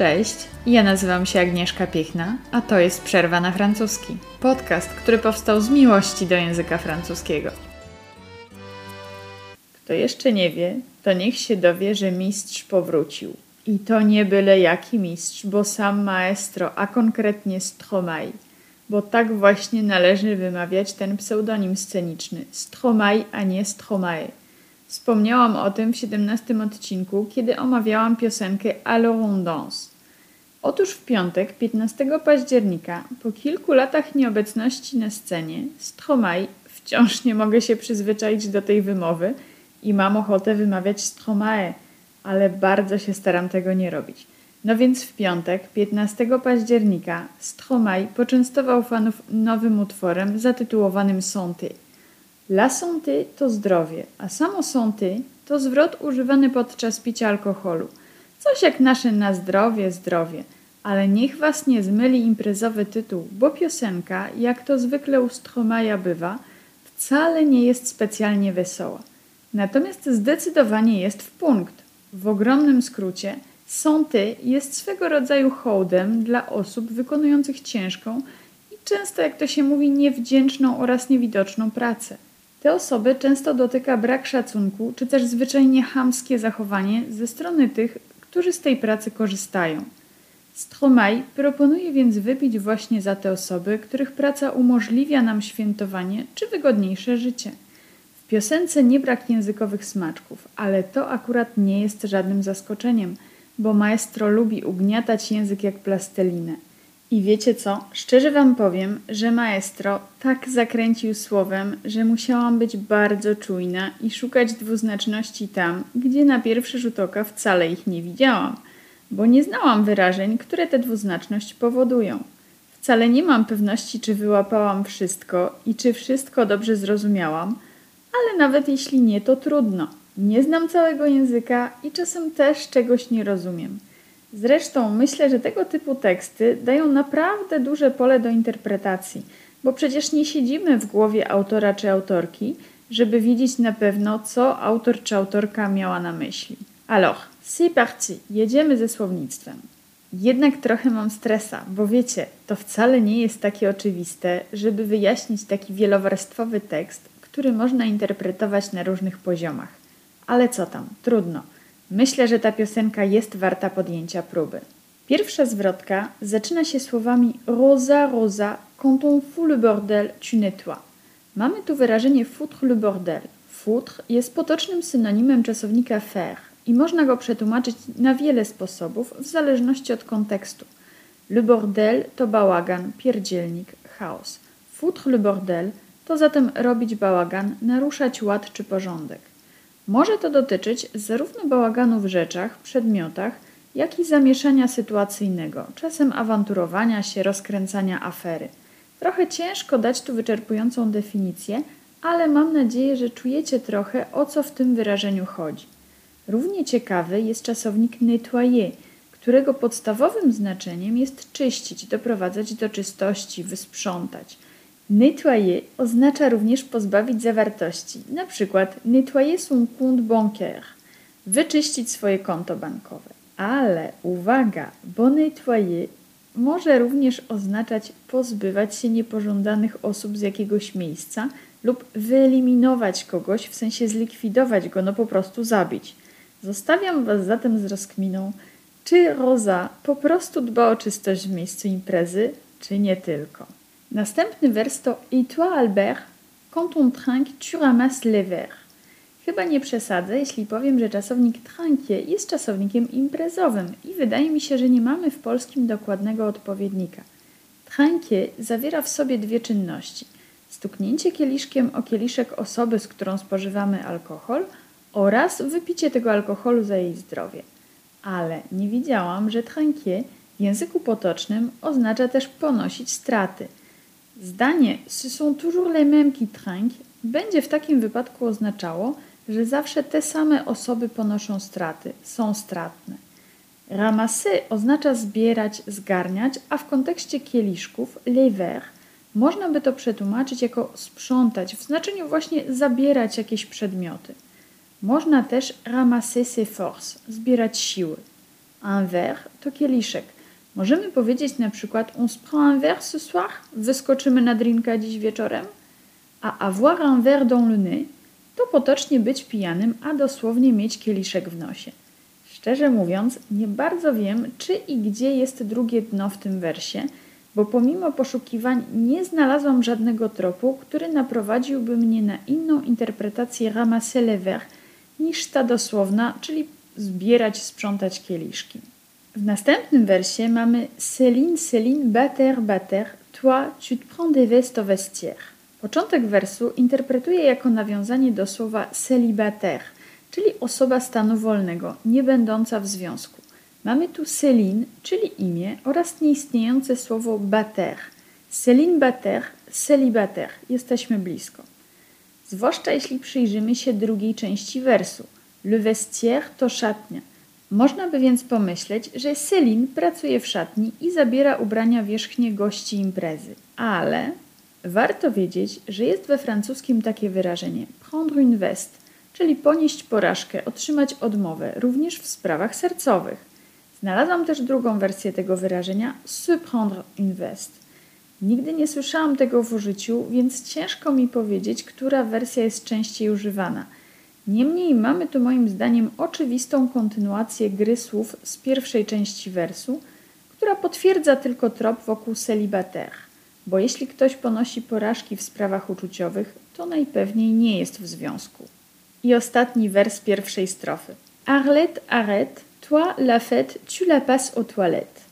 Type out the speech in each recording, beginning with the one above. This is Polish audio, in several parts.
Cześć, ja nazywam się Agnieszka Piechna, a to jest Przerwa na francuski. Podcast, który powstał z miłości do języka francuskiego. Kto jeszcze nie wie, to niech się dowie, że mistrz powrócił. I to nie byle jaki mistrz, bo sam maestro, a konkretnie Stromae. Bo tak właśnie należy wymawiać ten pseudonim sceniczny. Stromae, a nie Stromae. Wspomniałam o tym w 17 odcinku, kiedy omawiałam piosenkę on danse. Otóż w piątek, 15 października, po kilku latach nieobecności na scenie, Stromae, wciąż nie mogę się przyzwyczaić do tej wymowy i mam ochotę wymawiać Stromae, ale bardzo się staram tego nie robić. No więc w piątek, 15 października, Stromae poczęstował fanów nowym utworem zatytułowanym Santé. La santé to zdrowie, a samo santé to zwrot używany podczas picia alkoholu. Coś jak nasze na zdrowie, zdrowie. Ale niech was nie zmyli imprezowy tytuł, bo piosenka, jak to zwykle u Stromaja bywa, wcale nie jest specjalnie wesoła. Natomiast zdecydowanie jest w punkt. W ogromnym skrócie, santé jest swego rodzaju hołdem dla osób wykonujących ciężką i często, jak to się mówi, niewdzięczną oraz niewidoczną pracę. Te osoby często dotyka brak szacunku, czy też zwyczajnie chamskie zachowanie ze strony tych, którzy z tej pracy korzystają. Stromae proponuje więc wypić właśnie za te osoby, których praca umożliwia nam świętowanie czy wygodniejsze życie. W piosence nie brak językowych smaczków, ale to akurat nie jest żadnym zaskoczeniem, bo maestro lubi ugniatać język jak plastelinę. I wiecie co? Szczerze wam powiem, że maestro tak zakręcił słowem, że musiałam być bardzo czujna i szukać dwuznaczności tam, gdzie na pierwszy rzut oka wcale ich nie widziałam, bo nie znałam wyrażeń, które tę dwuznaczność powodują. Wcale nie mam pewności, czy wyłapałam wszystko i czy wszystko dobrze zrozumiałam, ale nawet jeśli nie, to trudno. Nie znam całego języka i czasem też czegoś nie rozumiem. Zresztą myślę, że tego typu teksty dają naprawdę duże pole do interpretacji, bo przecież nie siedzimy w głowie autora czy autorki, żeby wiedzieć na pewno, co autor czy autorka miała na myśli. Alors, c'est parti, jedziemy ze słownictwem. Jednak trochę mam stresa, bo wiecie, to wcale nie jest takie oczywiste, żeby wyjaśnić taki wielowarstwowy tekst, który można interpretować na różnych poziomach. Ale co tam, trudno. Myślę, że ta piosenka jest warta podjęcia próby. Pierwsza zwrotka zaczyna się słowami Rosa, Rosa, quand on fout le bordel, tu nettoies. Mamy tu wyrażenie foutre le bordel. Foutre jest potocznym synonimem czasownika faire i można go przetłumaczyć na wiele sposobów w zależności od kontekstu. Le bordel to bałagan, pierdzielnik, chaos. Foutre le bordel to zatem robić bałagan, naruszać ład czy porządek. Może to dotyczyć zarówno bałaganu w rzeczach, przedmiotach, jak i zamieszania sytuacyjnego, czasem awanturowania się, rozkręcania afery. Trochę ciężko dać tu wyczerpującą definicję, ale mam nadzieję, że czujecie trochę o co w tym wyrażeniu chodzi. Równie ciekawy jest czasownik nettoyer, którego podstawowym znaczeniem jest czyścić, doprowadzać do czystości, wysprzątać – Nettoyer oznacza również pozbawić zawartości, na przykład nettoyer son compte bancaire, wyczyścić swoje konto bankowe. Ale uwaga, bo nettoyer może również oznaczać pozbywać się niepożądanych osób z jakiegoś miejsca lub wyeliminować kogoś, w sensie zlikwidować go, no po prostu zabić. Zostawiam Was zatem z rozkminą, czy Roza po prostu dba o czystość w miejscu imprezy, czy nie tylko. Następny wers to Et toi, Albert, quand on trinque, tu ramasses les verres. Chyba nie przesadzę, jeśli powiem, że czasownik trinquer jest czasownikiem imprezowym i wydaje mi się, że nie mamy w polskim dokładnego odpowiednika. Trinquer zawiera w sobie dwie czynności. Stuknięcie kieliszkiem o kieliszek osoby, z którą spożywamy alkohol oraz wypicie tego alkoholu za jej zdrowie. Ale nie widziałam, że trinquer w języku potocznym oznacza też ponosić straty – Zdanie ce sont toujours les mêmes qui trinquent będzie w takim wypadku oznaczało, że zawsze te same osoby ponoszą straty, są stratne. Ramasser oznacza zbierać, zgarniać, a w kontekście kieliszków les verres można by to przetłumaczyć jako sprzątać, w znaczeniu właśnie zabierać jakieś przedmioty. Można też ramasser ses forces, zbierać siły. Un verre to kieliszek. Możemy powiedzieć na przykład on se prend un verre ce soir? Wyskoczymy na drinka dziś wieczorem? A avoir un verre dans le nez to potocznie być pijanym, a dosłownie mieć kieliszek w nosie. Szczerze mówiąc, nie bardzo wiem, czy i gdzie jest drugie dno w tym wersie, bo pomimo poszukiwań nie znalazłam żadnego tropu, który naprowadziłby mnie na inną interpretację ramasser les verres niż ta dosłowna, czyli zbierać, sprzątać kieliszki. W następnym wersie mamy Céline, Céline, bater, bater, toi, tu te prends des vestes au vestiaire. Początek wersu interpretuję jako nawiązanie do słowa célibataire, czyli osoba stanu wolnego, nie będąca w związku. Mamy tu Céline, czyli imię oraz nieistniejące słowo bater. Céline bater, célibataire. Jesteśmy blisko. Zwłaszcza jeśli przyjrzymy się drugiej części wersu. Le vestiaire to szatnia. Można by więc pomyśleć, że Céline pracuje w szatni i zabiera ubrania wierzchnie gości imprezy. Ale warto wiedzieć, że jest we francuskim takie wyrażenie prendre une veste, czyli ponieść porażkę, otrzymać odmowę, również w sprawach sercowych. Znalazłam też drugą wersję tego wyrażenia se prendre une veste. Nigdy nie słyszałam tego w użyciu, więc ciężko mi powiedzieć, która wersja jest częściej używana. Niemniej mamy tu moim zdaniem oczywistą kontynuację gry słów z pierwszej części wersu, która potwierdza tylko trop wokół célibataire, bo jeśli ktoś ponosi porażki w sprawach uczuciowych, to najpewniej nie jest w związku. I ostatni wers pierwszej strofy. Arlette, arrête, toi la fête, tu la passes aux toilettes.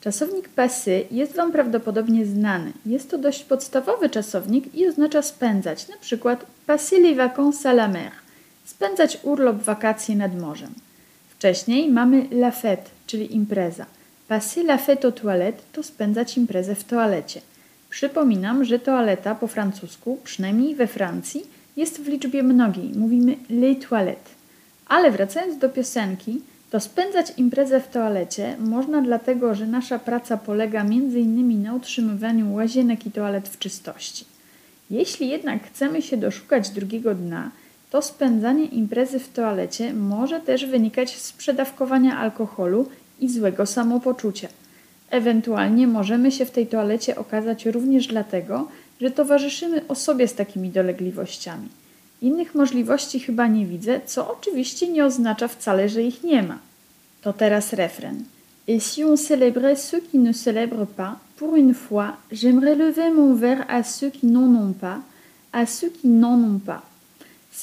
Czasownik passy jest Wam prawdopodobnie znany. Jest to dość podstawowy czasownik i oznacza spędzać, na przykład passer les vacances à la mer, spędzać urlop, wakacje nad morzem. Wcześniej mamy la fête, czyli impreza. Passer la fête aux toilettes to spędzać imprezę w toalecie. Przypominam, że toaleta po francusku, przynajmniej we Francji, jest w liczbie mnogiej. Mówimy les toilettes. Ale wracając do piosenki, to spędzać imprezę w toalecie można dlatego, że nasza praca polega m.in. na utrzymywaniu łazienek i toalet w czystości. Jeśli jednak chcemy się doszukać drugiego dna, to spędzanie imprezy w toalecie może też wynikać z przedawkowania alkoholu i złego samopoczucia. Ewentualnie możemy się w tej toalecie okazać również dlatego, że towarzyszymy osobie z takimi dolegliwościami. Innych możliwości chyba nie widzę, co oczywiście nie oznacza wcale, że ich nie ma. To teraz refren. Et si on célébrait ceux qui ne célèbrent pas, pour une fois, j'aimerais lever mon verre à ceux qui n'en ont pas, à ceux qui n'en ont pas.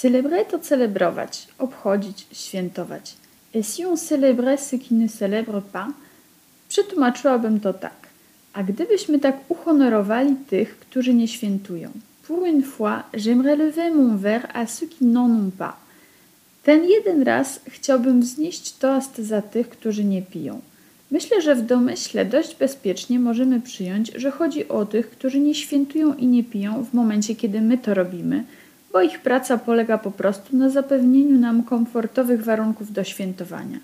Célébrer to celebrować, obchodzić, świętować. Et si on célébrait ceux qui ne célèbrent pas, przetłumaczyłabym to tak. A gdybyśmy tak uhonorowali tych, którzy nie świętują? Pour une fois, j'aimerais lever mon verre à ceux qui n'en ont pas. Ten jeden raz chciałbym wznieść toast za tych, którzy nie piją. Myślę, że w domyśle dość bezpiecznie możemy przyjąć, że chodzi o tych, którzy nie świętują i nie piją w momencie, kiedy my to robimy, bo ich praca polega po prostu na zapewnieniu nam komfortowych warunków do świętowania.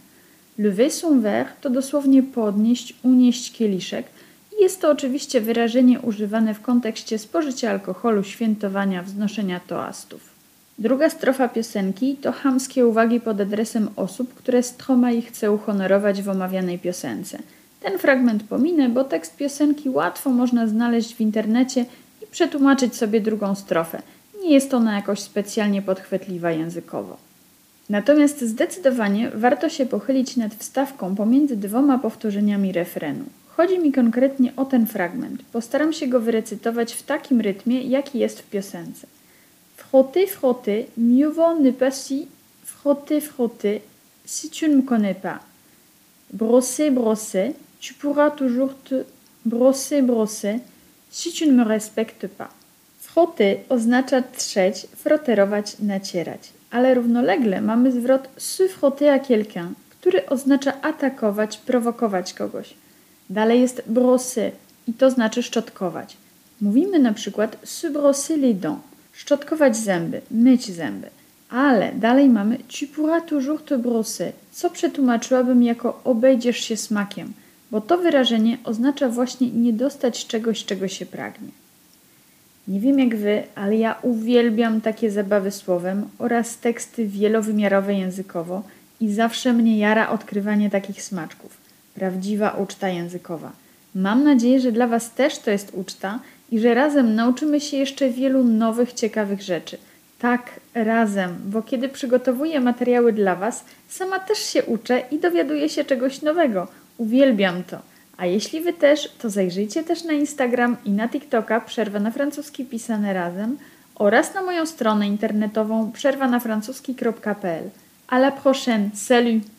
Lever son verre to dosłownie podnieść, unieść kieliszek – jest to oczywiście wyrażenie używane w kontekście spożycia alkoholu, świętowania, wznoszenia toastów. Druga strofa piosenki to chamskie uwagi pod adresem osób, które Stromae chce uhonorować w omawianej piosence. Ten fragment pominę, bo tekst piosenki łatwo można znaleźć w internecie i przetłumaczyć sobie drugą strofę. Nie jest ona jakoś specjalnie podchwytliwa językowo. Natomiast zdecydowanie warto się pochylić nad wstawką pomiędzy dwoma powtórzeniami refrenu. Chodzi mi konkretnie o ten fragment. Postaram się go wyrecytować w takim rytmie, jaki jest w piosence. Frotter, frotter, mieux vaut ne pas si frotter, frotter, si tu ne me connais pas. Brosser, brosser, tu pourras toujours te brosser, brosser, si tu ne me respectes pas. Frotter oznacza trzeć, froterować, nacierać, ale równolegle mamy zwrot se frotter à quelqu'un, który oznacza atakować, prowokować kogoś. Dalej jest brosser i to znaczy szczotkować. Mówimy na przykład se brosser les dents, szczotkować zęby, myć zęby. Ale dalej mamy tu pourras toujours te brosser, co przetłumaczyłabym jako obejdziesz się smakiem, bo to wyrażenie oznacza właśnie nie dostać czegoś, czego się pragnie. Nie wiem jak wy, ale ja uwielbiam takie zabawy słowem oraz teksty wielowymiarowe językowo i zawsze mnie jara odkrywanie takich smaczków. Prawdziwa uczta językowa. Mam nadzieję, że dla Was też to jest uczta i że razem nauczymy się jeszcze wielu nowych, ciekawych rzeczy. Tak, razem, bo kiedy przygotowuję materiały dla Was, sama też się uczę i dowiaduję się czegoś nowego. Uwielbiam to. A jeśli Wy też, to zajrzyjcie też na Instagram i na TikToka Przerwa na francuski pisane razem oraz na moją stronę internetową przerwanafrancuski.pl. À la prochaine. Salut!